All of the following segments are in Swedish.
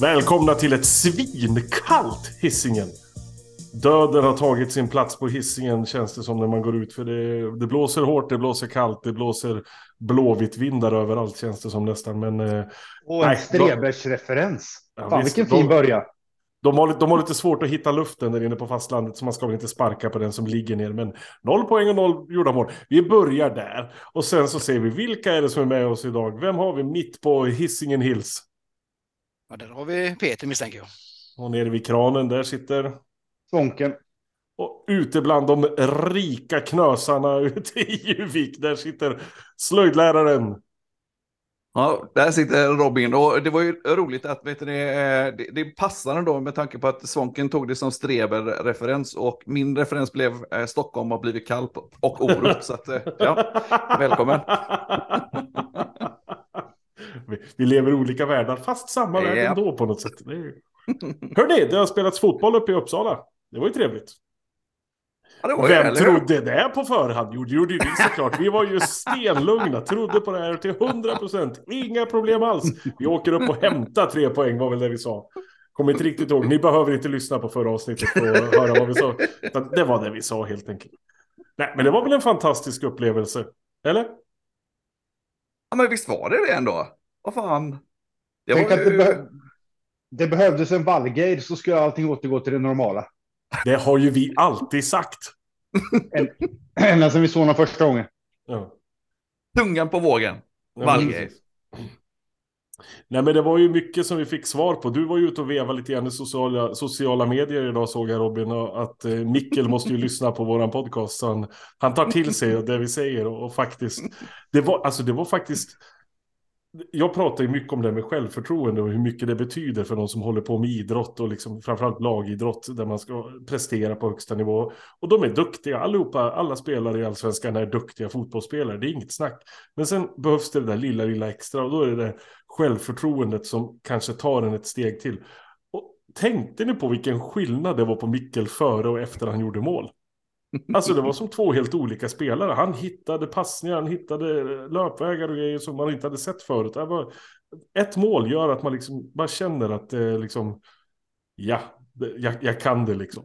Välkomna till ett svinkallt Hisingen. Döden har tagit sin plats på hissingen känns det som när man går ut. För det, det blåser hårt, det blåser kallt, det blåser blåvitt vindar överallt känns det som nästan. Men, eh, Och en nej, Strebers referens. Ja, Fan visst, vilken fin början. de, har, de har lite svårt att hitta luften där inne på fastlandet så man ska väl inte sparka på den som ligger ner. Men noll poäng och noll gjorda mål. Vi börjar där. Och sen så ser vi vilka är det som är med oss idag. Vem har vi mitt på Hisingen Hills? Ja, där har vi Peter misstänker jag. Och nere vid kranen där sitter Svånken. Och ute bland de rika knösarna ute i Juvik, där sitter slöjdläraren. Ja, där sitter Robin och det var ju roligt att vet du, det, det, det passade då med tanke på att Svånken tog det som Streber-referens och min referens blev eh, Stockholm har blivit kallt och Orup. så att, eh, ja, välkommen. vi, lever i olika världar, fast samma värld Ja. ändå på något sätt. Det är... Hörrni, det har spelats fotboll uppe i Uppsala. Det var ju trevligt. Ja, det var Vem hur? trodde det på förhand? Jo, det gjorde ju vi såklart. Vi var ju stenlugna, trodde på det här till 100 procent. Inga problem alls. Vi åker upp och hämtar tre poäng, var väl det vi sa. Kommer inte riktigt ihåg. Ni behöver inte lyssna på förra avsnittet för att höra vad vi sa. Det var det vi sa helt enkelt. Nej, men det var väl en fantastisk upplevelse. Eller? Ja, men visst var det det ändå? Vad fan. Det Tänk var att det, be- det behövdes en Vallgate så skulle allting återgå till det normala. Det har ju vi alltid sagt. Ända sedan vi såg honom första gången. Ja. Tungan på vågen. Vallgate. Nej men det var ju mycket som vi fick svar på. Du var ju ute och vevade lite grann i sociala, sociala medier idag såg jag Robin. Och att eh, Mikkel måste ju lyssna på våran podcast. Han, han tar till sig det vi säger. Och, och faktiskt, det var, alltså det var faktiskt. Jag pratar ju mycket om det med självförtroende och hur mycket det betyder för någon som håller på med idrott och liksom framförallt lagidrott där man ska prestera på högsta nivå. Och de är duktiga, allihopa, alla spelare i allsvenskan är duktiga fotbollsspelare, det är inget snack. Men sen behövs det det där lilla, lilla extra och då är det det självförtroendet som kanske tar en ett steg till. Och tänkte ni på vilken skillnad det var på Mikkel före och efter han gjorde mål? Alltså det var som två helt olika spelare. Han hittade passningar, han hittade löpvägar och grejer som man inte hade sett förut. Det var, ett mål gör att man liksom bara känner att det är liksom, ja, jag, jag kan det liksom.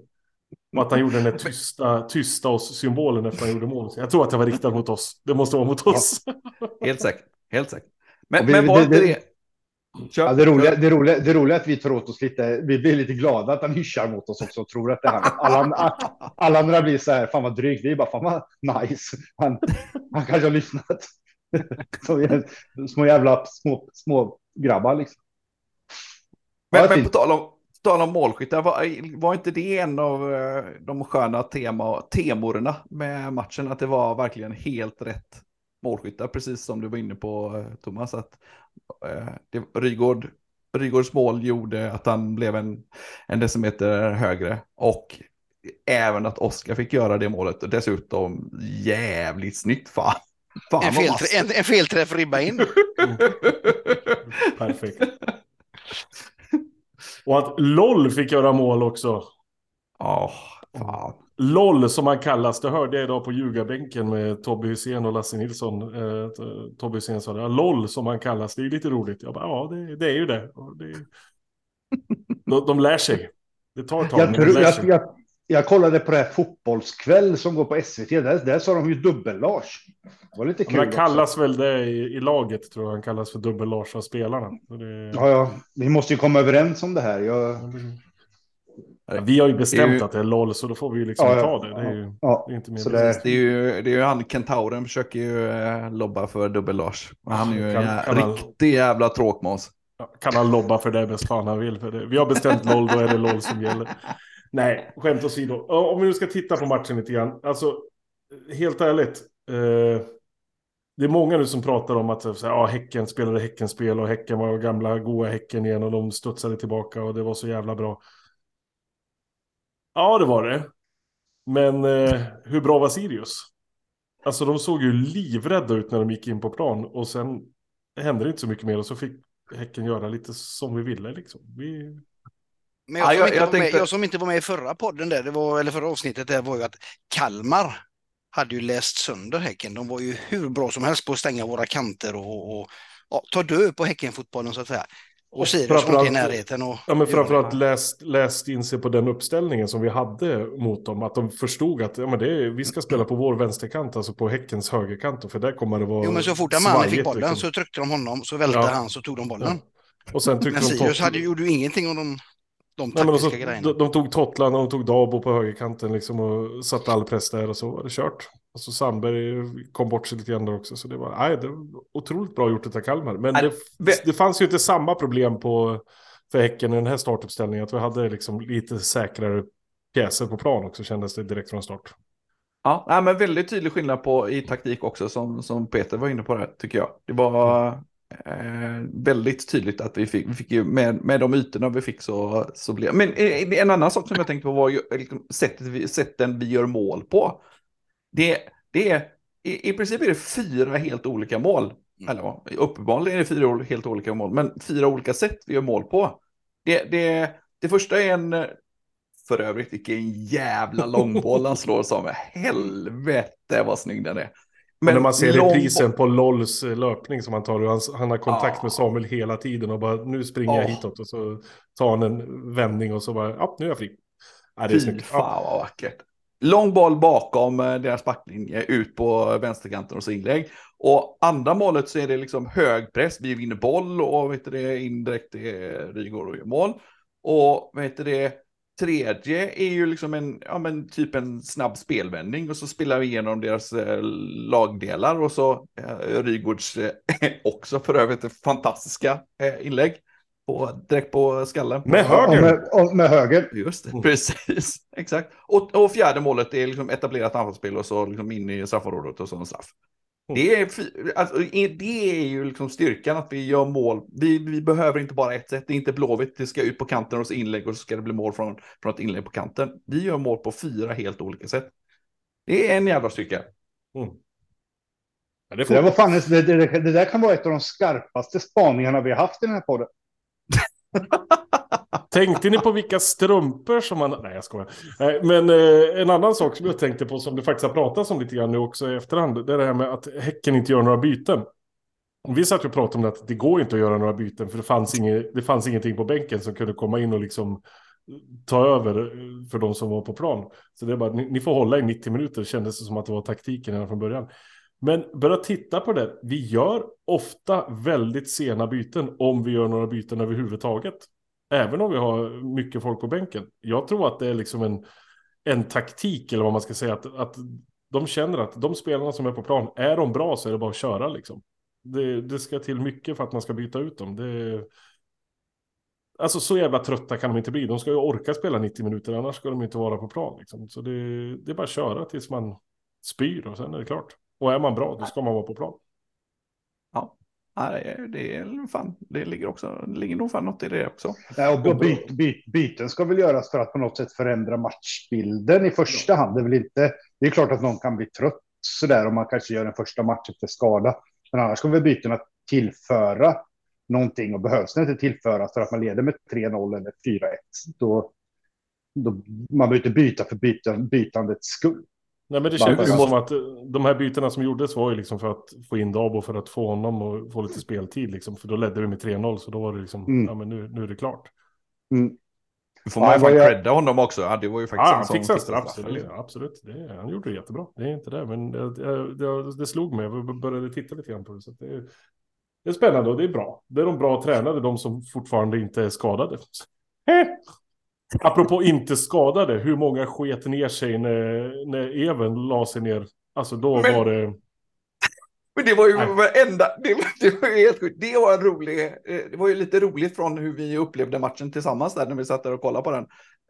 Och att han gjorde den där tysta, tysta oss-symbolen efter han gjorde mål. Jag tror att det var riktat mot oss. Det måste vara mot oss. Helt säkert. Helt säkert. Men, vi- men var det- det- Ja, det, roliga, det, roliga, det roliga är att vi tar åt oss lite. Vi blir lite glada att han hyschar mot oss också och tror att det är han. Alla, andra- alla andra blir så här, fan vad drygt. Vi är bara, fan vad nice. Han, han kanske har lyssnat. Är små jävla små, små grabbar liksom. Men, men på tal om, tal om målskyttar, var, var inte det en av eh, de sköna tema, temorna med matchen? Att det var verkligen helt rätt målskyttar, precis som du var inne på eh, Thomas. Att, eh, det, Rygård, Rygårds mål gjorde att han blev en, en decimeter högre. Och även att Oskar fick göra det målet. Och dessutom jävligt snyggt. Fan, fan En, vad fel, vass. en, en felträff ribba in. Perfekt. Och att LOL fick göra mål också. Ja, fan. LOL som han kallas, det hörde jag idag på ljugarbänken med Tobbe Hysén och Lasse Nilsson. Eh, Tobbe Hysén sa det, LOL som han kallas, det är lite roligt. Jag bara, ja det, det är ju det. Det de, de lär sig. Det tar ett tag, Jag, tror, jag, sig. jag, jag kollade på det här fotbollskväll som går på SVT. Där, där sa de ju dubbel-Lars. Det var lite Men kul. han också. kallas väl det i, i laget, tror jag. Han kallas för dubbel-Lars av spelarna. Det, Ja, ja. Vi måste ju komma överens om det här. Jag, Ja, vi har ju bestämt ju- att det är LOL, så då får vi ju liksom Ja, ja. ta det. Det är ju ja, det är inte mer så det, Det är ju, det är ju han, kentauren försöker ju eh, lobba för dubbel-Lars. Han är ju en Kan- jä- kan han- riktig jävla tråkmåns. Ja, Kan han lobba för det bäst fan han vill. För det. Vi har bestämt LOL, då är det LOL som gäller. Nej, skämt åsido. Om vi nu ska titta på matchen lite grann. Alltså, helt ärligt. Eh, det är många nu som pratar om att så här, ja, Häcken spelade Häckenspel och Häcken var gamla goa Häcken igen och de studsade tillbaka och det var så jävla bra. Ja, det var det. Men eh, hur bra var Sirius? Alltså de såg ju livrädda ut när de gick in på plan och sen hände det inte så mycket mer och så fick Häcken göra lite som vi ville liksom. Vi... Men jag, Ja, som jag- inte jag var med, tänkte- jag som inte var med i förra podden där, det var, eller förra avsnittet där var ju att Kalmar hade ju läst sönder Häcken. De var ju hur bra som helst på att stänga våra kanter och, och ja, ta död på Häckenfotbollen så att säga. Och Sirius var i närheten. Och, Ja, men framförallt läst, läst in sig på den uppställningen som vi hade mot dem. Att de förstod att ja, men det är, vi ska spela på vår vänsterkant, alltså på Häckens högerkant. För där kommer det vara Jo, men så fort man fick bollen liksom. så tryckte de honom, så välte Ja. han, så tog de bollen. Och sen tyckte Men de Sirius hade, gjorde ju ingenting om de, de Nej, men så, grejerna. de, de tog Totland och de tog Dabo på högerkanten liksom och satte all press där och så var det kört. Och så Sandberg kom bort sig lite grann där också. Så det var, nej, det var otroligt bra gjort av Kalmar. Men det, det fanns ju inte samma problem på, för Häcken i den här startuppställningen. Att vi hade liksom lite säkrare pjäser på plan också kändes det direkt från start. Ja, nej, men väldigt tydlig skillnad på i taktik också som, som Peter var inne på det tycker jag. Det var eh, väldigt tydligt att vi fick, vi fick ju med, med de ytorna vi fick så, så blev Men eh, en annan sak som jag tänkte på var ju liksom, sättet vi, sätten vi gör mål på. Det, det är, i, i princip är det fyra helt olika mål. Eller ja, uppenbarligen är det fyra helt olika mål, men fyra olika sätt vi gör mål på. Det, det, det första är en, för övrigt, vilken jävla långboll han slår som. Helvete vad snygg den är. Men när man ser reprisen på Lolls eh, löpning som han tar, han, han har kontakt Ja. med Samuel hela tiden och bara nu springer jag Ja. hitåt och så tar han en vändning och så bara, ja nu är jag fri. Ja, det är Fy fan vad vackert. Lång boll bakom eh, deras backlinje ut på vänsterkanten och så inlägg. Och andra målet så är det liksom hög press. Vi vinner boll och vet det, indirekt är eh, Rygaard och gör mål. Och vet det, tredje är ju liksom en, ja men typ en snabb spelvändning och så spelar vi igenom deras eh, lagdelar och så eh, Rygaards eh, också för övrigt fantastiska eh, inlägg. På, direkt på skallen. Med Och höger. med, och med höger. Just det, precis. Exakt. Och, och fjärde målet är liksom etablerat anfallsspel och så liksom in i straffområdet och så en straff. Mm. Det är, alltså, det är ju liksom styrkan att vi gör mål. Vi, vi behöver inte bara ett sätt. Det är inte blåvitt. Det ska ut på kanten och så inlägg och så ska det bli mål från, från ett inlägg på kanten. Vi gör mål på fyra helt olika sätt. Det är en jävla styrka. Mm. Ja, det Det, var fan, det, det, det där kan vara ett av de skarpaste spaningarna vi har haft i den här podden. Tänkte ni på vilka strumpor som man... Nej, jag skojar. Men eh, en annan sak som jag tänkte på som det faktiskt har pratats om lite grann nu också i efterhand. Det är det här med att Häcken inte gör några byten. Vi satt ju och pratade om det att det går inte att göra några byten för det fanns, inget, det fanns ingenting på bänken som kunde komma in och liksom eh, ta över eh, för de som var på plan. Så det är bara, ni, ni får hålla i 90 minuter, kändes det som att det var taktiken redan från början. Men börja titta på det. Vi gör ofta väldigt sena byten om vi gör några byten överhuvudtaget. Även om vi har mycket folk på bänken. Jag tror att det är liksom en, en taktik eller vad man ska säga. Att, att de känner att de spelarna som är på plan, är de bra så är det bara att köra liksom. Det, det ska till mycket för att man ska byta ut dem. Det, alltså så jävla trötta kan de inte bli. De ska ju orka spela 90 minuter, annars ska de inte vara på plan. Liksom. Så det, det är bara att köra tills man spyr och sen är det klart. Och är man bra, då ska man vara på plan. Ja, det, är, fan, det ligger också, det ligger nog fan något i det också. Nej, och byt, byt, byten ska väl göras för att på något sätt förändra matchbilden i första hand. Det är väl inte. Det är klart att någon kan bli trött så där om man kanske gör en första match efter skada. Men annars kommer bytena tillföra någonting och behövs det inte tillföras för att man leder med 3-0 eller 4-1. Då, då man behöver inte byta för byta, bytandets skull. Nej, men det kändes måste- som att eh, de här bytena som gjordes var ju liksom för att få in Dabo för att få honom och få lite speltid liksom. För då ledde vi med 3-0 så då var det liksom, Mm. ja men nu, nu är det klart. Mm. Nu får man ju fan jag- credda honom också. Ja, det var ju faktiskt Ja, han som fixade fixade straff. liksom. absolut, det, han gjorde det jättebra. Det är inte det, men det, det, det, det slog mig. Jag började titta lite grann på det. Så det, är- det är spännande och det är bra. Det är de bra tränade, de som fortfarande inte är skadade. Apropå inte skadade, hur många sket ner sig när, när Even la sig ner? Alltså då Men- var det... Men det var ju Nej. varenda, det, var- det var ju helt sjukt. Det var en rolig, eh, det var ju lite roligt från hur vi upplevde matchen tillsammans där när vi satt där och kollade på den.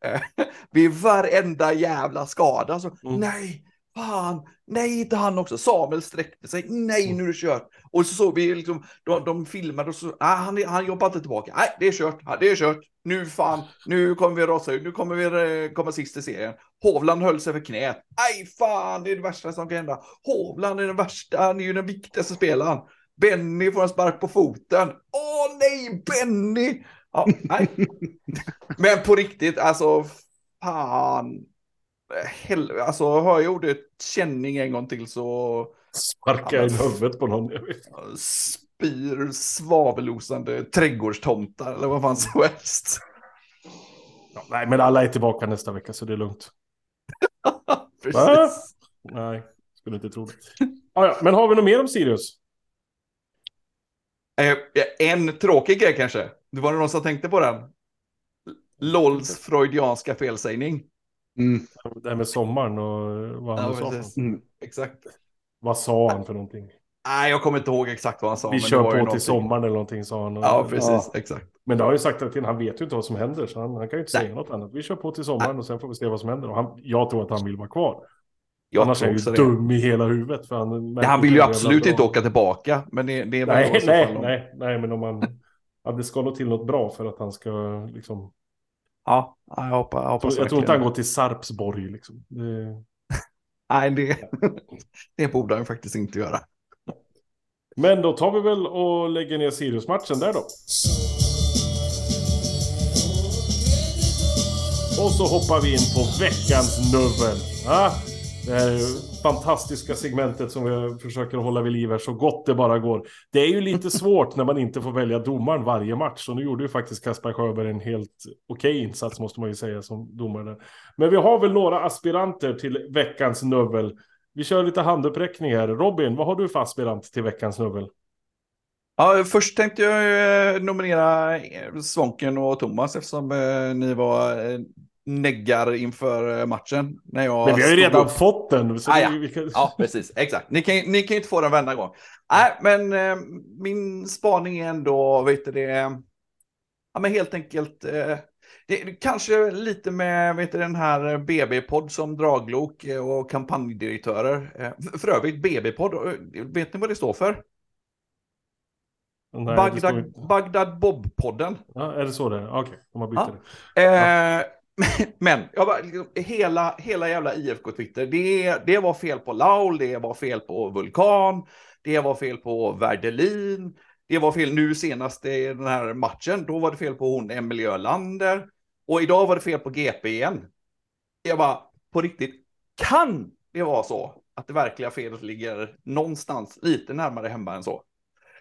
Eh, Vid varenda jävla skada så, Mm. nej, fan, nej inte han också. Samuel sträckte sig, nej nu är det kört. Och så såg vi liksom, de, de filmade och så, nej han, han jobbar inte tillbaka. Nej det är kört, ja, det är kört. Nu fan, nu kommer vi rasa ut, nu kommer vi eh, komma sist i serien. Hovland höll sig för knät. Aj fan, det är det värsta som kan hända. Hovland är den värsta, han är ju den viktigaste spelaren. Benny får en spark på foten. Åh nej, Benny! Ja, nej. Men på riktigt, alltså fan. Hel alltså har jag gjort ett känning en gång till så Sparka Ja, i men- huvudet på någon. Jag spyr svavelosande trädgårdstomtar eller vad fan som helst. Ja, nej, men alla är tillbaka nästa vecka så det är lugnt. Precis. Va? Nej, skulle inte tro det. Ah, ja, men har vi något mer om Sirius? Eh, En tråkig grej kanske. Det var det någon som tänkte på den. LOLs freudianska felsägning. Mm. Det här med sommaren och vad han Ja, sa. Mm. Exakt. Vad sa han för någonting? Nej, jag kommer inte ihåg exakt vad han sa. Vi men det kör var på ju till någonting. sommaren eller någonting sa han. Ja, precis. Exakt. Men det har ju sagt att han vet ju inte vad som händer så han, han kan ju inte Nej. säga något annat. Vi kör på till sommaren och sen får vi se vad som händer. Och han, jag tror att han vill vara kvar. Jag Annars är tror han ju det. dum i hela huvudet. För han, Nej, han vill ju absolut inte åka tillbaka. Men det, det är Nej, nej, nej, nej, men om man... Ja, det ska nog till något bra för att han ska liksom... Ja, jag hoppas, jag hoppas Jag tror inte han går till Sarpsborg liksom. Det... Nej, det, det borde han faktiskt inte göra. Men då tar vi väl och lägger ner Sirius-matchen där då. Och så hoppar vi in på veckans nubbel. Ja, det här fantastiska segmentet som vi försöker hålla vid liv här så gott det bara går. Det är ju lite svårt när man inte får välja domaren varje match. Och nu gjorde ju faktiskt Kaspar Sjöberg en helt okej insats måste man ju säga som domare. Men vi har väl några aspiranter till veckans nubbel. Vi kör lite handuppräckning här. Robin, vad har du för aspirant till veckans nubbel? Ja, först tänkte jag eh, nominera eh, Svånken och Thomas eftersom eh, ni var neggar inför eh, matchen. När jag Men vi har ju redan upp. fått den. Ah, ja. vi kan... Ja, precis. Exakt. Ni kan, ni kan ju inte få den varenda gång. Nej, men eh, min spaning är ändå, vet du det, ja men helt enkelt, eh, det, kanske lite med, vet du, den här BB-podd som draglok eh, och kampanjdirektörer. Eh, för- övrigt, BB-podd, eh, vet ni vad det står för? Nej, Bagdad. Bagdad Bob-podden. Ja, är det så det är? Okej, de har bytt Ja. det. Eh, men jag bara, liksom, hela, hela jävla IFK-Twitter, det, det var fel på Laul, det var fel på Vulkan, det var fel på Verdelin, det var fel nu senast i den här matchen, då var det fel på hon Emelie Ölander, och idag var det fel på GP igen. Jag bara, på riktigt, kan det vara så att det verkliga felet ligger någonstans lite närmare hemma än så?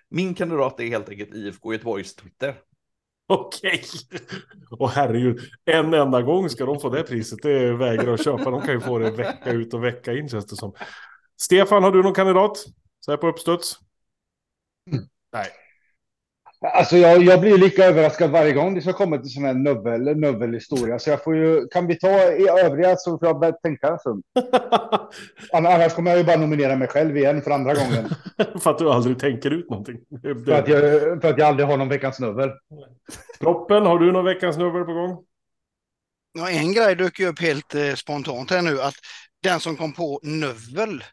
Min kandidat är helt enkelt IFK Göteborgs Twitter. Okej. Och herregud, en enda gång ska de få det priset. Det vägrar att köpa. De kan ju få det vecka ut och vecka in känns det som. Stefan, har du någon kandidat? Så här på uppstuds? Nej. Alltså jag, jag blir lika överraskad varje gång det ska komma till sån här nubbel, nubbelhistoria. Så jag får ju, kan vi ta i övriga så får jag börja tänka en stund. Ann- Annars kommer jag ju bara nominera mig själv igen för andra gången. för att du aldrig tänker ut någonting. För att jag, för att jag aldrig har någon veckans nubbel. Proppen, har du någon veckans nummer på gång? Ja, en grej dök ju upp helt eh, spontant här nu, att den som kom på Növel,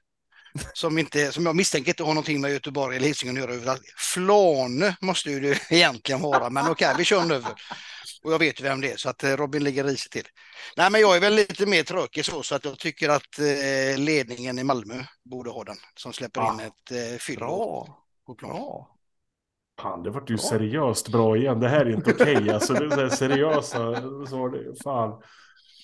som, inte, som jag misstänker inte har någonting med Göteborg eller Hisingen att göra, överallt. Flane måste ju det egentligen vara, men okej, vi kör Növel. Och jag vet vem det är, så att eh, Robin ligger risigt till. Nej, men jag är väl lite mer tråkig så, så att jag tycker att eh, ledningen i Malmö borde ha den, som släpper in Ah, ett eh, fyllo Bra. på plan. Bra. Fan, det vart ju seriöst bra igen. Det här är inte okej. Alltså, det är så här seriösa svar. det- Fan.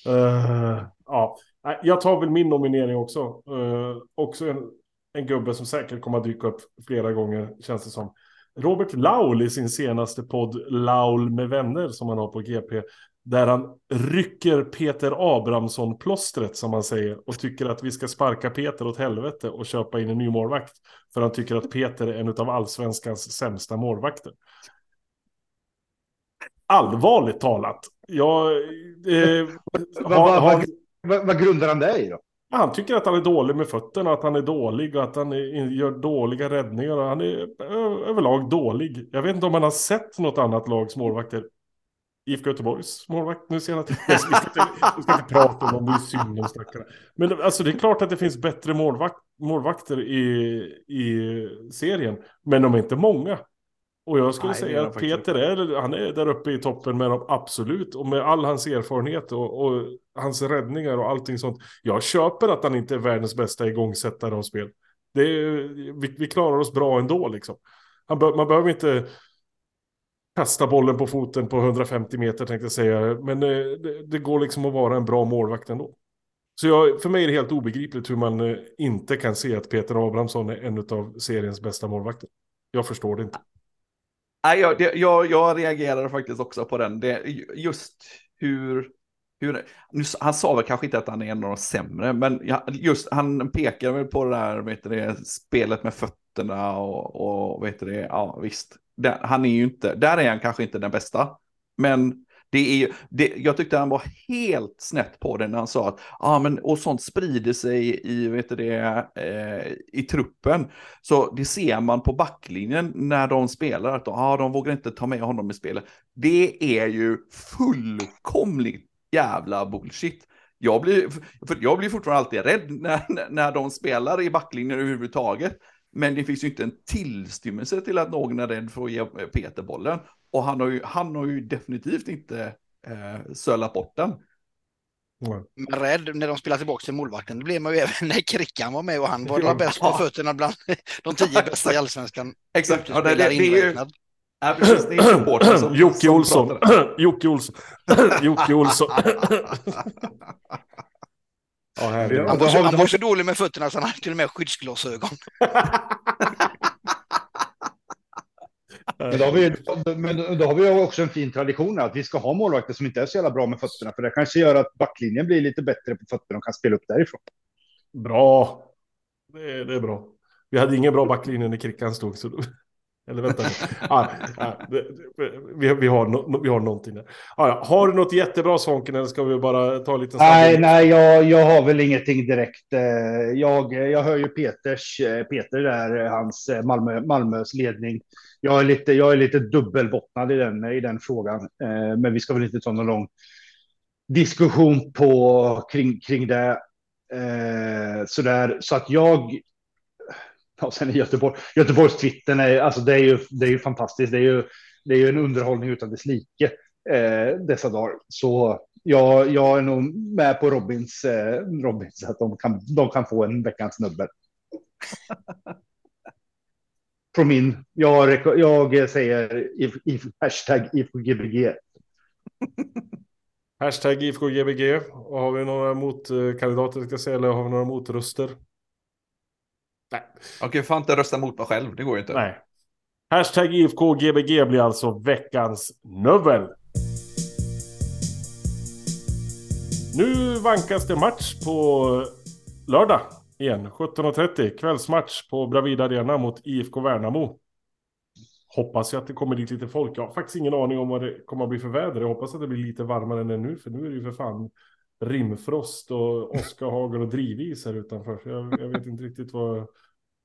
Eh, ja, jag tar väl min nominering också. Eh, också en, en gubbe som säkert kommer att dyka upp flera gånger, känns det som. Robert Laul i sin senaste podd Laul med vänner som han har på GP. Där han rycker Peter Abrahamsson-plåstret som man säger. Och tycker att vi ska sparka Peter åt helvete och köpa in en ny målvakt. För han tycker att Peter är en av allsvenskans sämsta målvakter. Allvarligt talat. Jag, eh, har, har, vad, vad, grundar han det i då? han tycker att han är dålig med fötterna, att han är dålig och att han är, gör dåliga räddningar. Han är överlag dålig. Jag vet inte om han har sett något annat lags målvakter. IFK Göteborgs målvakt nu senast. Jag ska, inte, vi ska inte prata om dem, det är synd om stackarna. Men alltså, det är klart att det finns bättre målvakt, målvakter i, i serien. Men de är inte många. Och jag skulle Nej, säga att Peter är, han är där uppe i toppen med dem, absolut. Och med all hans erfarenhet och, och hans räddningar och allting sånt. Jag köper att han inte är världens bästa igångsättare av spel. Det är, vi, vi klarar oss bra ändå liksom. Bör, man behöver inte kasta bollen på foten på 150 meter tänkte jag säga. Men eh, det, det går liksom att vara en bra målvakt ändå. Så jag, för mig är det helt obegripligt hur man eh, inte kan se att Peter Abrahamsson är en av seriens bästa målvakter. Jag förstår det inte. Nej, jag, det, jag, jag reagerade faktiskt också på den. Det, just hur, hur nu, han sa väl kanske inte att han är en av de sämre, men just han pekar väl på det där, vet du, spelet med fötterna och, och vet du, det, ja visst. Det, han är ju inte, där är han kanske inte den bästa, men det är, det, jag tyckte han var helt snett på det när han sa att ah, men, och sånt sprider sig i, vet du det, eh, i truppen. Så det ser man på backlinjen när de spelar, att ah, de vågar inte ta med honom i spelet. Det är ju fullkomligt jävla bullshit. Jag blir, för jag blir fortfarande alltid rädd när, när de spelar i backlinjen överhuvudtaget. Men det finns ju inte en tillstymmelse till att någon är rädd för att ge Peter bollen. Och han har ju, han har ju definitivt inte eh, sölat bort den. Mm. Men rädd när de spelar tillbaka till målvakten, det blev man ju även när Krickan var med och han var ja. bäst på fötterna bland de tio bästa i allsvenskan. Exakt, ja, det, det, det, är ju... Ja, precis, det är som, Jocke Olsson. Jocke Olsson. Jocke Olsson. ja, han, var så, han var så dålig med fötterna så han hade till och med skyddsglasögon. Men då, har vi, men då har vi också en fin tradition att vi ska ha målvakter som inte är så jävla bra med fötterna. För det kanske gör att backlinjen blir lite bättre på fötterna och kan spela upp därifrån. Bra. Det är, det är bra. Vi hade ingen bra backlinje när Krickan stod. Så eller vänta. ah, ah, vi, vi, har no, vi har någonting där. Ah, har du något jättebra Svånken eller ska vi bara ta lite Nej, nej, jag, jag har väl ingenting direkt. Eh, jag, jag hör ju Peters, eh, Peter där, hans eh, Malmö, Malmös ledning. Jag är lite, jag är lite dubbelbottnad i den, i den frågan, men vi ska väl inte ta någon lång diskussion på kring, kring det. Så där, så att jag Ja, sen är Göteborg, Göteborgs Twitter, är, alltså det är ju, det är ju fantastiskt. Det är ju, det är ju en underhållning utan dess like eh, dessa dagar. Så jag, jag är nog med på Robins, eh, Robins att de kan, de kan få en veckans snubbel. Från min, jag, jag säger if, if, hashtag IFKGBG. Hashtag IFKGBG. Och har vi några motkandidater, ska säga, eller har vi några motröster? Nej. Jag kan fan inte rösta mot mig själv, det går ju inte. Nej. Hashtag IFK GBG blir alltså veckans nubbel. Nu vankas det match på lördag igen. 17.30 kvällsmatch på Bravida Arena mot IFK Värnamo. Hoppas jag att det kommer dit lite folk. Jag har faktiskt ingen aning om vad det kommer att bli för väder. Jag hoppas att det blir lite varmare än nu, för nu är det ju för fan rimfrost och åskahagel och drivis här utanför. Jag, jag vet inte riktigt vad,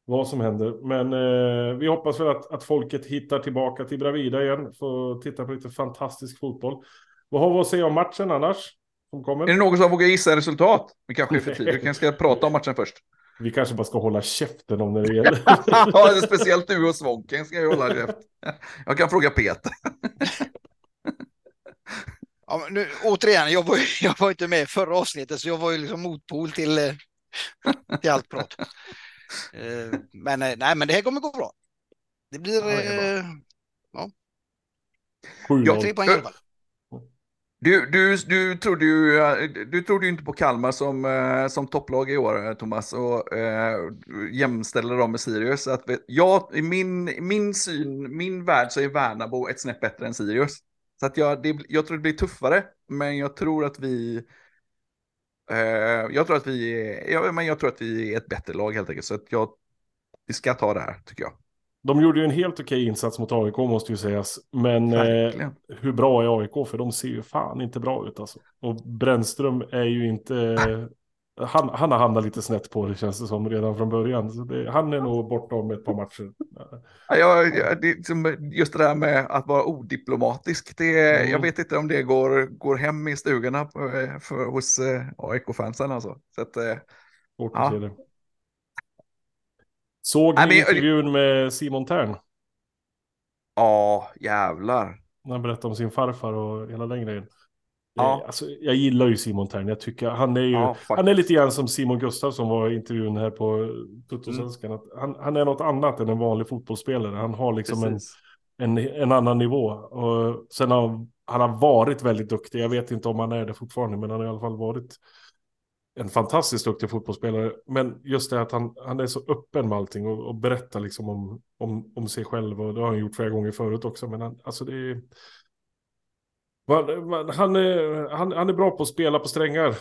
vad som händer. Men eh, vi hoppas väl att, att folket hittar tillbaka till Bravida igen. Får titta på lite fantastisk fotboll. Vad har vi att säga om matchen annars? Som kommer? Är det någon som vågar gissa resultat? Vi kanske är för tidigt. Vi kanske ska prata om matchen först. Vi kanske bara ska hålla käften om när det gäller. ja, speciellt du och Svånken ska jag hålla käft. Jag kan fråga Peter. Ja, men nu, återigen, jag var, jag var inte med förra avsnittet, så jag var ju liksom motpol till, eh, till allt prat. Eh, men eh, nej, men det här kommer gå bra. Det blir... Ja, det ja. Jag tre poäng i alla fall. Du, du, du, trodde ju, du trodde ju inte på Kalmar som, som topplag i år, Thomas, och äh, jämställer dem med Sirius. Att, jag, I min, min syn, min värld så är Värnabo ett snäpp bättre än Sirius. Så att jag, det, jag tror det blir tuffare, men jag tror att vi... Eh, jag tror att vi är, ja, men jag tror att vi är ett bättre lag helt enkelt. Så att jag, vi ska ta det här, tycker jag. De gjorde ju en helt okej insats mot AIK måste ju sägas. Men eh, hur bra är AIK? För de ser ju fan inte bra ut alltså. Och Brännström är ju inte han, han har hamnat lite snett på det känns det som redan från början. Det, han är nog borta om ett par matcher. Ja, det, just det där med att vara odiplomatisk, det, mm. jag vet inte om det går, går hem i stugorna för, för, hos eh, AIK-fansen alltså. Så att, eh, Svårt ja. att se det. Såg ni Nej, intervjun med Simon Tern? Ja, jävlar. Han berättade om sin farfar och hela den grejen. Ja. Alltså, jag gillar ju Simon Tern. Jag tycker han är ju, ja, han är lite grann som Simon Gustafsson var i intervjun här på Tuttosvenskan. Mm. Han, han är något annat än en vanlig fotbollsspelare. Han har liksom en, en, en, annan nivå. Och sen har han har varit väldigt duktig. Jag vet inte om han är det fortfarande, men han har i alla fall varit en fantastiskt duktig fotbollsspelare. Men just det att han, han är så öppen med allting och, och berättar liksom om, om, om sig själv. Och det har han gjort flera gånger förut också. Men han, alltså det är... Han är, han, han är bra på att spela på strängar.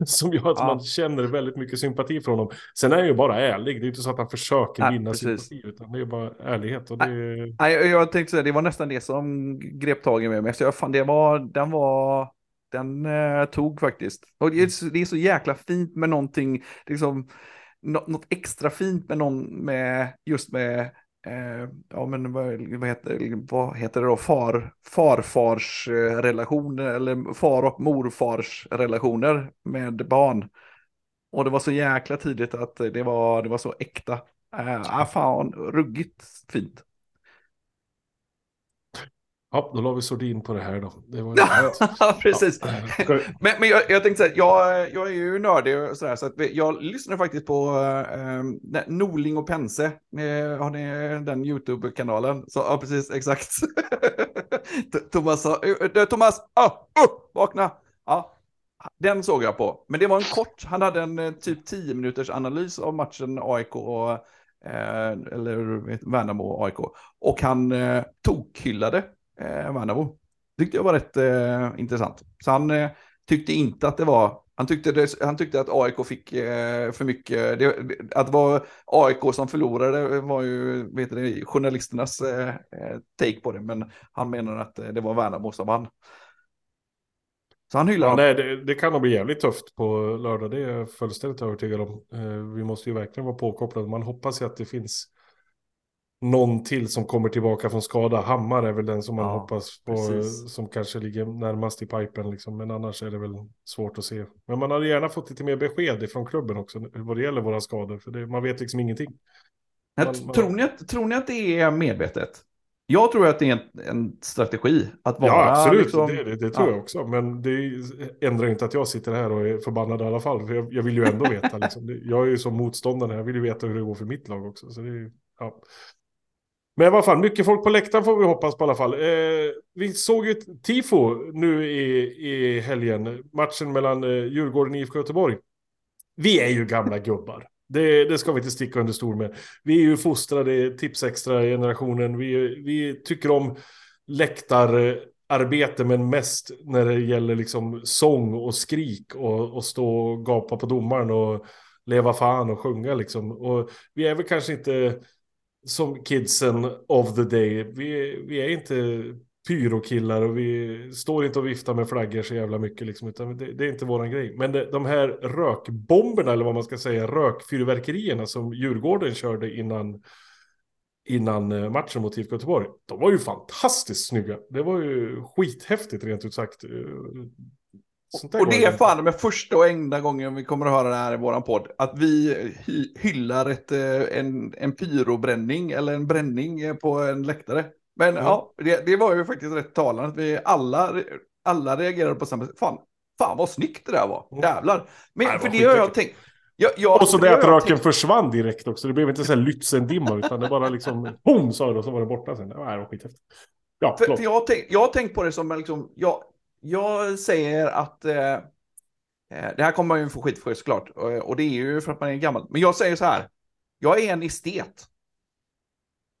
Som gör att ja. man känner väldigt mycket sympati från honom. Sen är han ju bara ärlig. Det är inte så att han försöker ja, vinna precis. sympati. Utan det är bara ärlighet. Och det... Nej, jag tänkte säga det var nästan det som grep tag i mig mest. Jag fan, det var, den var den eh, tog faktiskt. Och det, är så, det är så jäkla fint med någonting, liksom, något, något extra fint med någon, med just med, eh, ja men vad, vad, heter, vad heter det då, far, farfars eh, relationer, eller far och morfars relationer med barn. Och det var så jäkla tidigt att det var, det var så äkta. Äh, fan, ruggigt fint. Ja, då la vi sordin på det här då. Det var ja, precis. men, men jag, jag tänkte så här, jag, jag är ju nördig och sådär, så att jag lyssnar faktiskt på eh, Norling och Pense. Eh, har ni den YouTube-kanalen? Så, ja, precis, exakt. Thomas sa, uh, Thomas, uh, uh, vakna! Ja, den såg jag på. Men det var en kort, han hade en typ 10 minuters analys av matchen AIK och eh, eller Värnamo AIK. Och han eh, tokhyllade eh, Värnamo. Tyckte jag var rätt eh, intressant. Så han eh, tyckte inte att det var, han tyckte, det, han tyckte att AIK fick eh, för mycket, det, att det var AIK som förlorade var ju vet du, journalisternas eh, eh, take på det, men han menar att det var Värnamo som vann. Så han hyllar ja, nej, det, det, kan nog bli jävligt tufft på lördag, det är jag fullständigt övertygad om. Eh, vi måste ju verkligen vara påkopplade, man hoppas ju att det finns någon till som kommer tillbaka från skada. Hammar är väl den som man ja, hoppas på, precis. som kanske ligger närmast i pipen. Liksom. Men annars är det väl svårt att se. Men man hade gärna fått lite mer besked från klubben också vad det gäller våra skador. För det, man vet liksom ingenting. Man, man... Tror, ni att, tror ni att det är medvetet? Jag tror att det är en, en strategi att vara... Ja, absolut. Liksom... Det, det, det, tror ja. jag också. Men det ändrar inte att jag sitter här och är förbannad i alla fall. För jag, jag vill ju ändå veta. Liksom. Jag är ju som motståndare. Jag vill ju veta hur det går för mitt lag också. Så det, ja. Men i alla fall, mycket folk på läktaren får vi hoppas på i alla fall. Eh, vi såg ju ett tifo nu i, i helgen. Matchen mellan eh, Djurgården och IFK Göteborg. Vi är ju gamla gubbar. Det, det, ska vi inte sticka under stol med. Vi är ju fostrade Tipsextra-generationen, Vi, vi tycker om läktararbete, men mest när det gäller liksom sång och skrik och, och stå och gapa på domaren och leva fan och sjunga liksom. Och vi är väl kanske inte som kidsen of the day. Vi, vi är inte pyrokillar och vi står inte och viftar med flaggor så jävla mycket liksom, utan det, det är inte våran grej. Men det, de här rökbomberna eller vad man ska säga, rökfyrverkerierna som Djurgården körde innan innan eh, matchen mot IFK Göteborg. De var ju fantastiskt snygga. Det var ju skithäftigt rent ut sagt. Eh, Eh, och det är fan med första och enda gången vi kommer att höra det här i våran podd. Att vi hy hyllar ett, eh, en, en pyrobränning eller en bränning på en läktare. Men mm. ja, det, det, var ju faktiskt rätt talande. Att vi alla, alla reagerade på samma sätt. Fan, fan vad snyggt det där var. Mm. Jävlar. Men Nej, för det har jag tänkt. Jag, jag, och så det att röken tänkt... försvann direkt också. Det blev inte så här Lützendimma utan det bara liksom boom sa det och så var det borta sen. Det var skithäftigt. Ja, för, för jag, har tänkt, jag har tänkt på det som liksom, jag, jag säger att eh, eh, det här kommer man ju få skit för såklart. Och, och det är ju för att man är gammal. Men jag säger så här. Jag är en estet.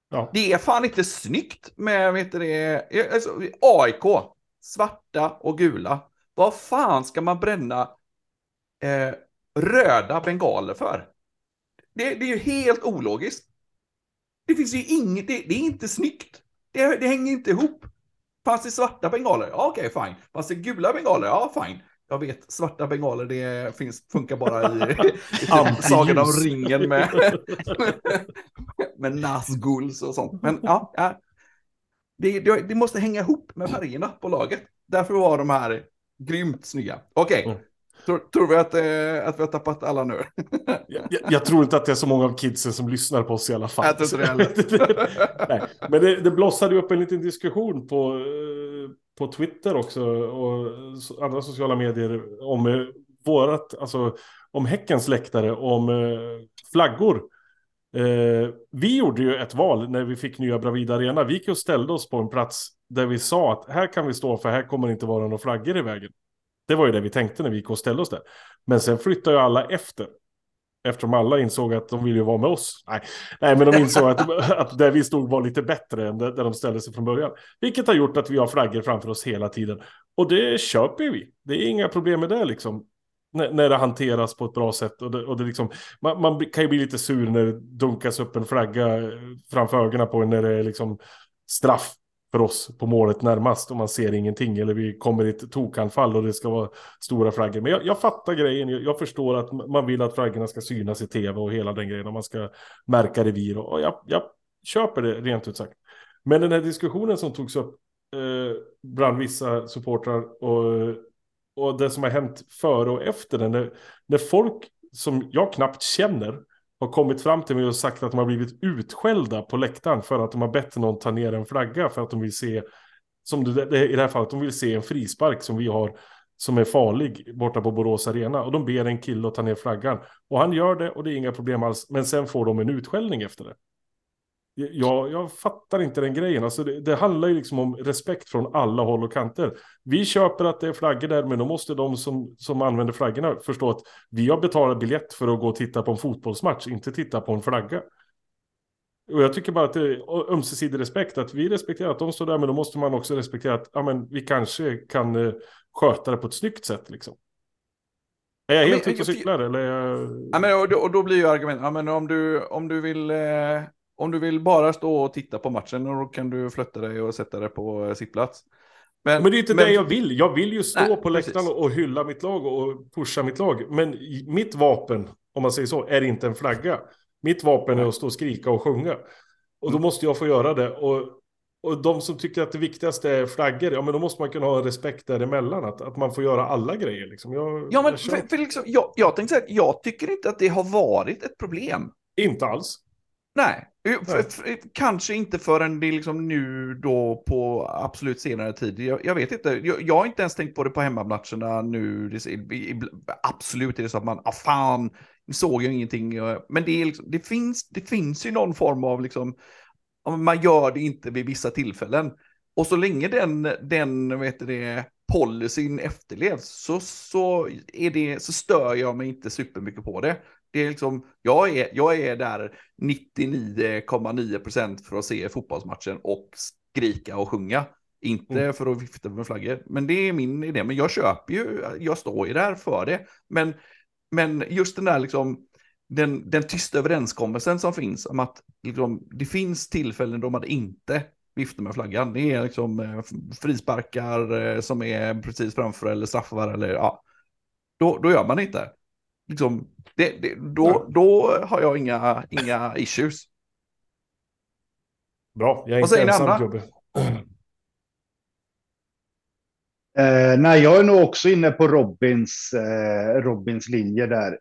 Ja. Det är fan inte snyggt med, vet du det, alltså, AIK, svarta och gula. Vad fan ska man bränna eh, röda bengaler för? Det, det, är ju helt ologiskt. Det finns ju inget, det, det är inte snyggt. Det, det hänger inte ihop. Fanns det svarta bengaler? Ja, okej, okay, fine. Fanns det gula bengaler? Ja, fine. Jag vet, svarta bengaler, det finns, funkar bara i, i typ Sagan om ringen med, med Nazguls och sånt. Men ja, ja. Det, det, det, måste hänga ihop med färgerna på laget. Därför var de här grymt snygga. Okej, okay. mm. Tror, tror, vi att, eh, att vi har tappat alla nu? jag, jag, tror inte att det är så många av kidsen som lyssnar på oss i alla fall. Jag tror inte det Nej, Men det, det blossade upp en liten diskussion på, eh, på Twitter också och andra sociala medier om eh, vårat, alltså om Häckens läktare, om eh, flaggor. Eh, vi gjorde ju ett val när vi fick nya Bravida Arena. Vi gick och ställde oss på en plats där vi sa att här kan vi stå för här kommer det inte vara några flaggor i vägen. Det var ju det vi tänkte när vi gick och ställde oss där. Men sen flyttade ju alla efter. Eftersom alla insåg att de ville ju vara med oss. Nej, Nej men de insåg att, att där vi stod var lite bättre än där de ställde sig från början. Vilket har gjort att vi har flaggor framför oss hela tiden. Och det köper vi. Det är inga problem med det liksom. När, när det hanteras på ett bra sätt. Och det, och det liksom, man, man kan ju bli lite sur när det dunkas upp en flagga framför ögonen på en när det är liksom straff för oss på målet närmast och man ser ingenting eller vi kommer i ett tokanfall och det ska vara stora flaggor. Men jag, jag fattar grejen, jag, jag, förstår att man vill att flaggorna ska synas i tv och hela den grejen och man ska märka revir och, och jag, jag köper det rent ut sagt. Men den här diskussionen som togs upp eh, bland vissa supportrar och, och det som har hänt före och efter den, när, när folk som jag knappt känner har kommit fram till mig och sagt att de har blivit utskällda på läktaren för att de har bett någon ta ner en flagga för att de vill se, som det, i det här fallet, de vill se en frispark som vi har som är farlig borta på Borås Arena. Och de ber en kille att ta ner flaggan. Och han gör det och det är inga problem alls. Men sen får de en utskällning efter det. Jag, jag fattar inte den grejen. Alltså det, det, handlar ju liksom om respekt från alla håll och kanter. Vi köper att det är flaggor där, men då måste de som, som använder flaggorna förstå att vi har betalat biljett för att gå och titta på en fotbollsmatch, inte titta på en flagga. Och jag tycker bara att det är ömsesidig respekt, att vi respekterar att de står där, men då måste man också respektera att ja, men vi kanske kan uh, sköta det på ett snyggt sätt. Liksom. Är jag helt ute och cyklar? Eller jag... ja, men, och, då, och då blir ju argumentet, ja, men om du, om du vill eh om du vill bara stå och titta på matchen, då kan du flytta dig och sätta dig på eh, sittplats. Men, men det är inte men... det jag vill. Jag vill ju stå Nej, på läktaren och hylla mitt lag och pusha mitt lag. Men mitt vapen, om man säger så, är inte en flagga. Mitt vapen är att stå och skrika och sjunga. Och då mm. måste jag få göra det. Och, och de som tycker att det viktigaste är flaggor, ja men då måste man kunna ha respekt däremellan. Att, att man får göra alla grejer liksom. Jag, ja men jag, för, för liksom, jag, jag tänkte säga, jag tycker inte att det har varit ett problem. Inte alls. Nej, kanske inte förrän det är liksom nu då på absolut senare tid. Jag, jag vet inte, jag, jag, har inte ens tänkt på det på hemmamatcherna nu. Det, absolut är det så att man, ah fan, såg jag ingenting. Men det, är liksom, det, finns, det finns ju någon form av liksom, man gör det inte vid vissa tillfällen. Och så länge den, den vet det, policyn efterlevs så, så, är det, så stör jag mig inte supermycket på det. Det är liksom, jag, är, jag är där 99,9 procent för att se fotbollsmatchen och skrika och sjunga. Inte mm. för att vifta med flaggor. Men det är min idé. Men jag köper ju, jag står ju där för det. Men, men just den där liksom, den, den tysta överenskommelsen som finns om att liksom, det finns tillfällen då man inte viftar med flaggan. Det är liksom eh, frisparkar eh, som är precis framför eller straffar eller ja. Då, då gör man inte liksom, det, det, då, då har jag inga, inga issues. Bra, jag är Vad inte ensam gubbe. Eh, nej, jag är nog också inne på Robins, eh, Robins linje där.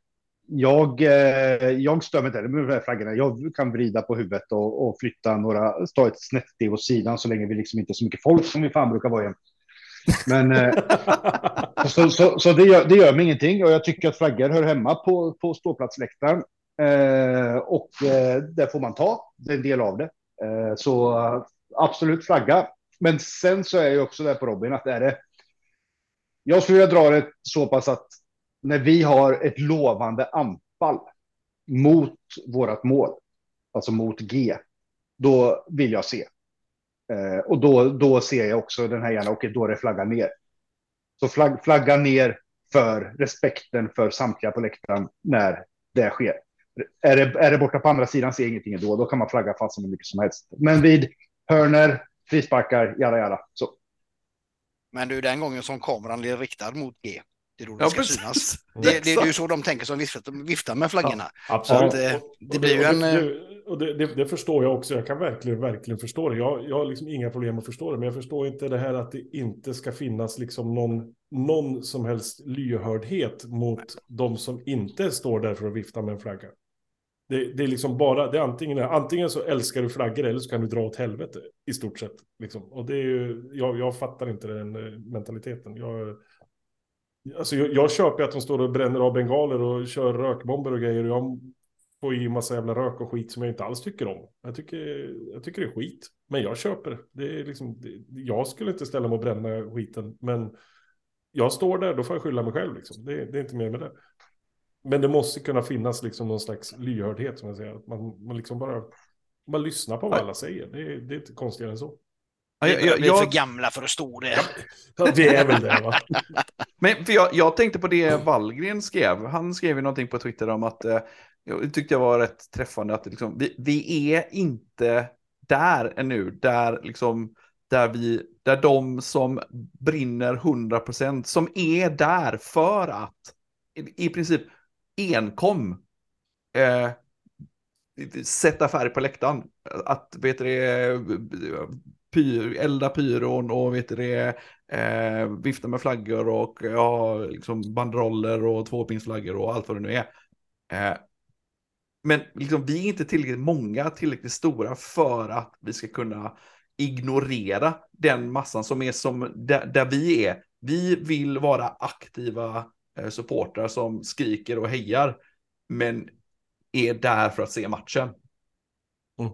Jag, eh, jag stör mig inte med de här flaggorna. Jag kan vrida på huvudet och, och flytta några, ta ett snett steg åt sidan så länge vi liksom inte är så mycket folk som vi fan brukar vara igen. Men eh, så, så, så det, gör, det gör mig ingenting och jag tycker att flaggor hör hemma på, på ståplatsläktaren. Eh, och eh, det får man ta, det är en del av det. Eh, så absolut flagga. Men sen så är jag också där på Robin att det är det. Jag skulle vilja dra det så pass att när vi har ett lovande anfall mot vårat mål, alltså mot G, då vill jag se. Eh, och då, då ser jag också den här gärna, okej, då är det flagga ner. Så flagg, flagga ner för respekten för samtliga på läktaren när det sker. Är det, är det borta på andra sidan ser jag ingenting då, då kan man flagga fast hur mycket som helst. Men vid hörner, frisparkar, jada jada. Så. Men du, den gången som kameran blev riktad mot G, det är då ja, ska precis. synas. Det, det, är ju så de tänker som viftar med flaggorna. Ja, absolut. Att, eh, det blir ju en... Och det, det, det, förstår jag också. Jag kan verkligen, verkligen förstå det. Jag, jag har liksom inga problem att förstå det. Men jag förstår inte det här att det inte ska finnas liksom någon, någon som helst lyhördhet mot de som inte står där för att vifta med en flagga. Det, det, är liksom bara, det är antingen, antingen så älskar du flaggor eller så kan du dra åt helvete i stort sett. Liksom. Och det är ju, jag, jag fattar inte den eh, mentaliteten. Jag, Alltså jag, jag köper att de står och bränner av bengaler och kör rökbomber och grejer. Jag får i massa jävla rök och skit som jag inte alls tycker om. Jag tycker, jag tycker det är skit. Men jag köper det. är liksom, det, jag skulle inte ställa mig och bränna skiten. Men jag står där, då får jag skylla mig själv. Liksom. Det, det, är inte mer med det. Men det måste kunna finnas liksom någon slags lyhördhet som jag säger. Att man, man liksom bara man lyssnar på vad alla säger. Det, det är inte konstigare än så. Ja, jag, jag, vi är för gamla för att stå där. Ja, vi är väl det va? Men för jag, jag tänkte på det Wallgren skrev. Han skrev ju någonting på Twitter om att eh, jag tyckte jag var rätt träffande att liksom, vi, vi är inte där ännu, där liksom där vi, där de som brinner 100% som är där för att i, i princip enkom eh, sätta färg på läktaren. Att, vet du det, eh, pyr, elda pyron och vet du det, eh, vifta med flaggor och ja, liksom banderoller och tvåpinsflaggor och allt vad det nu är. Eh, men liksom, vi är inte tillräckligt många, tillräckligt stora för att vi ska kunna ignorera den massan som är som där, där vi är. Vi vill vara aktiva eh, supportrar som skriker och hejar, men är där för att se matchen. Mm.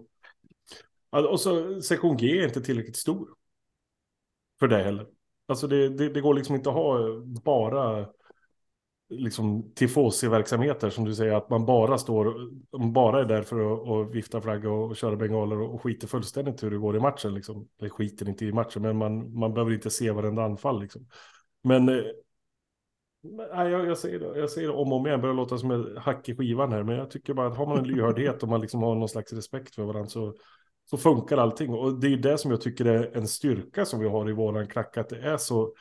Och så sektion G är inte tillräckligt stor. För det heller. Alltså det, det, det går liksom inte att ha bara liksom tifosi-verksamheter som du säger att man bara står, bara är där för att, och vifta flagga och köra bengaler och, och skiter fullständigt hur det går i matchen liksom. Eller skiter inte i matchen, men man, man behöver inte se varenda anfall liksom. Men eh, nej, jag, jag, säger det, jag säger det om och om igen, börjar låta som ett hack i skivan här, men jag tycker bara att har man en lyhördhet och man liksom har någon slags respekt för varandra så, så funkar allting. Och det är det som jag tycker är en styrka som vi har i våran klack, att det är så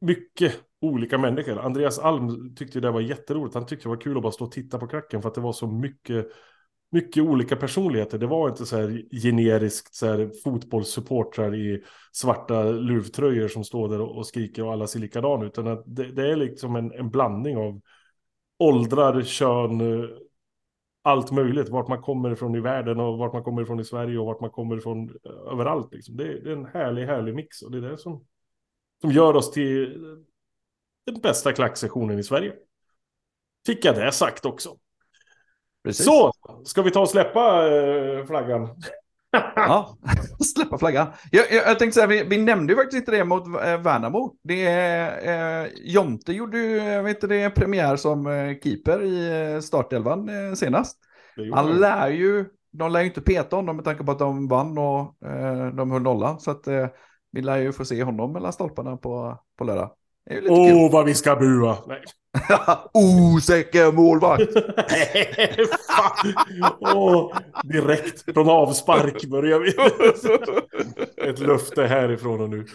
mycket olika människor. Andreas Alm tyckte det var jätteroligt. Han tyckte det var kul att bara stå och titta på klacken för att det var så mycket, mycket olika personligheter. Det var inte så här generiskt så här fotbollssupportrar i svarta luvtröjor som står där och skriker och alla ser likadana utan det, det är liksom en, en blandning av åldrar, kön, allt möjligt. Vart man kommer ifrån i världen och vart man kommer ifrån i Sverige och vart man kommer ifrån överallt. Liksom. Det, det är en härlig, härlig mix och det är det som som gör oss till den bästa klacksessionen i Sverige. Fick jag det sagt också. Precis. Så, ska vi ta och släppa äh, flaggan? ja, släppa flaggan. Jag, jag, jag tänkte säga, vi, vi nämnde ju faktiskt inte det mot eh, Värnamo. Det eh, Jonte gjorde ju, vet det, premiär som eh, keeper i eh, startelvan eh, senast. Han lär ju, de lär ju inte peta honom med tanke på att de vann och eh, de höll nollan. Så att eh, vi lär ju få se honom mellan stolparna på, på lördag. Åh, oh, vad vi ska bua! Osäker målvakt! oh, direkt från avspark börjar vi. Ett löfte härifrån och nu.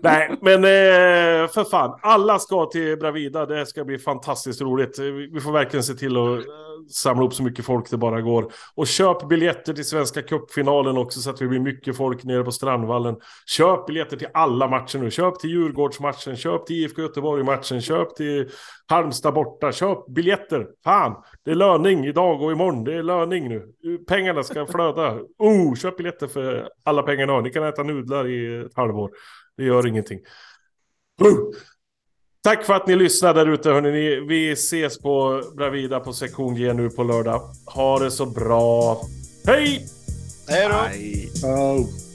Nej, men eh, för fan. Alla ska till Bravida. Det ska bli fantastiskt roligt. Vi får verkligen se till att samla upp så mycket folk det bara går. Och köp biljetter till Svenska Cupfinalen också så att det blir mycket folk nere på Strandvallen. Köp biljetter till alla matcher nu. Köp till Djurgårdsmatchen, köp till IFK Göteborg-matchen, köp till Halmstad borta. Köp biljetter. Fan, det är löning idag och imorgon. Det är löning nu. Pengarna ska flöda. Oh, köp biljetter för alla pengarna Ni kan äta nudlar i ett halvår. Det gör ingenting. Uh. Tack för att ni lyssnade där ute hörni. Vi ses på Bravida på sektion G nu på lördag. Ha det så bra. Hej! Hej då! Hej. Oh.